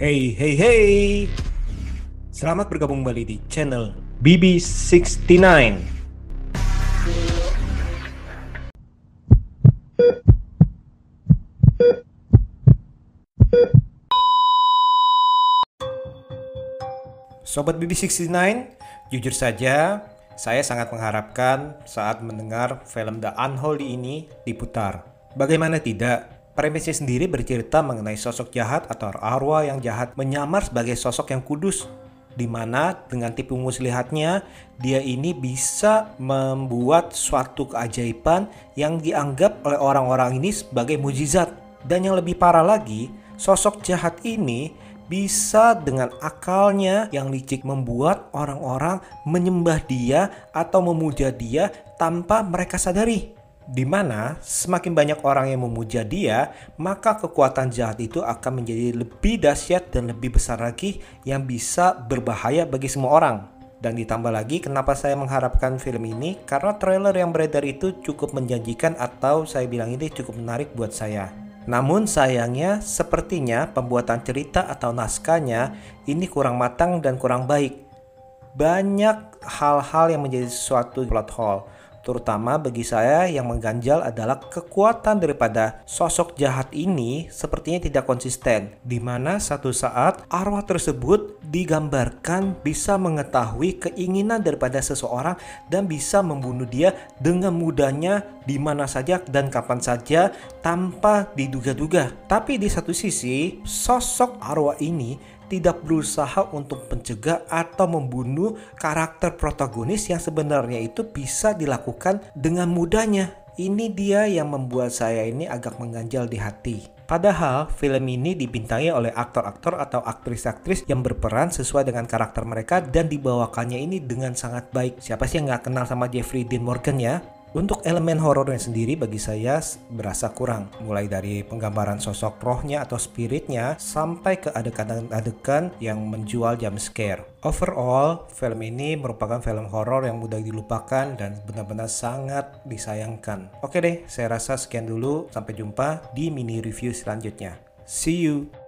Hey, hey, hey. Selamat bergabung kembali di channel BB69. Sobat BB69, jujur saja saya sangat mengharapkan saat mendengar film The Unholy ini diputar. Bagaimana tidak? Premisnya sendiri bercerita mengenai sosok jahat atau arwah yang jahat menyamar sebagai sosok yang kudus di mana dengan tipu muslihatnya dia ini bisa membuat suatu keajaiban yang dianggap oleh orang-orang ini sebagai mujizat dan yang lebih parah lagi sosok jahat ini bisa dengan akalnya yang licik membuat orang-orang menyembah dia atau memuja dia tanpa mereka sadari. Di mana semakin banyak orang yang memuja dia, maka kekuatan jahat itu akan menjadi lebih dahsyat dan lebih besar lagi yang bisa berbahaya bagi semua orang. Dan ditambah lagi kenapa saya mengharapkan film ini karena trailer yang beredar itu cukup menjanjikan atau saya bilang ini cukup menarik buat saya. Namun sayangnya sepertinya pembuatan cerita atau naskahnya ini kurang matang dan kurang baik. Banyak hal-hal yang menjadi suatu plot hole. Terutama bagi saya yang mengganjal adalah kekuatan daripada sosok jahat ini sepertinya tidak konsisten. Di mana satu saat arwah tersebut digambarkan bisa mengetahui keinginan daripada seseorang dan bisa membunuh dia dengan mudahnya di mana saja dan kapan saja tanpa diduga-duga. Tapi di satu sisi, sosok arwah ini tidak berusaha untuk mencegah atau membunuh karakter protagonis yang sebenarnya itu bisa dilakukan dengan mudahnya. Ini dia yang membuat saya ini agak mengganjal di hati. Padahal film ini dibintangi oleh aktor-aktor atau aktris-aktris yang berperan sesuai dengan karakter mereka dan dibawakannya ini dengan sangat baik. Siapa sih yang nggak kenal sama Jeffrey Dean Morgan ya? Untuk elemen horornya sendiri bagi saya berasa kurang, mulai dari penggambaran sosok rohnya atau spiritnya sampai ke adegan-adegan yang menjual jump scare. Overall, film ini merupakan film horor yang mudah dilupakan dan benar-benar sangat disayangkan. Oke deh, saya rasa sekian dulu. Sampai jumpa di mini review selanjutnya. See you.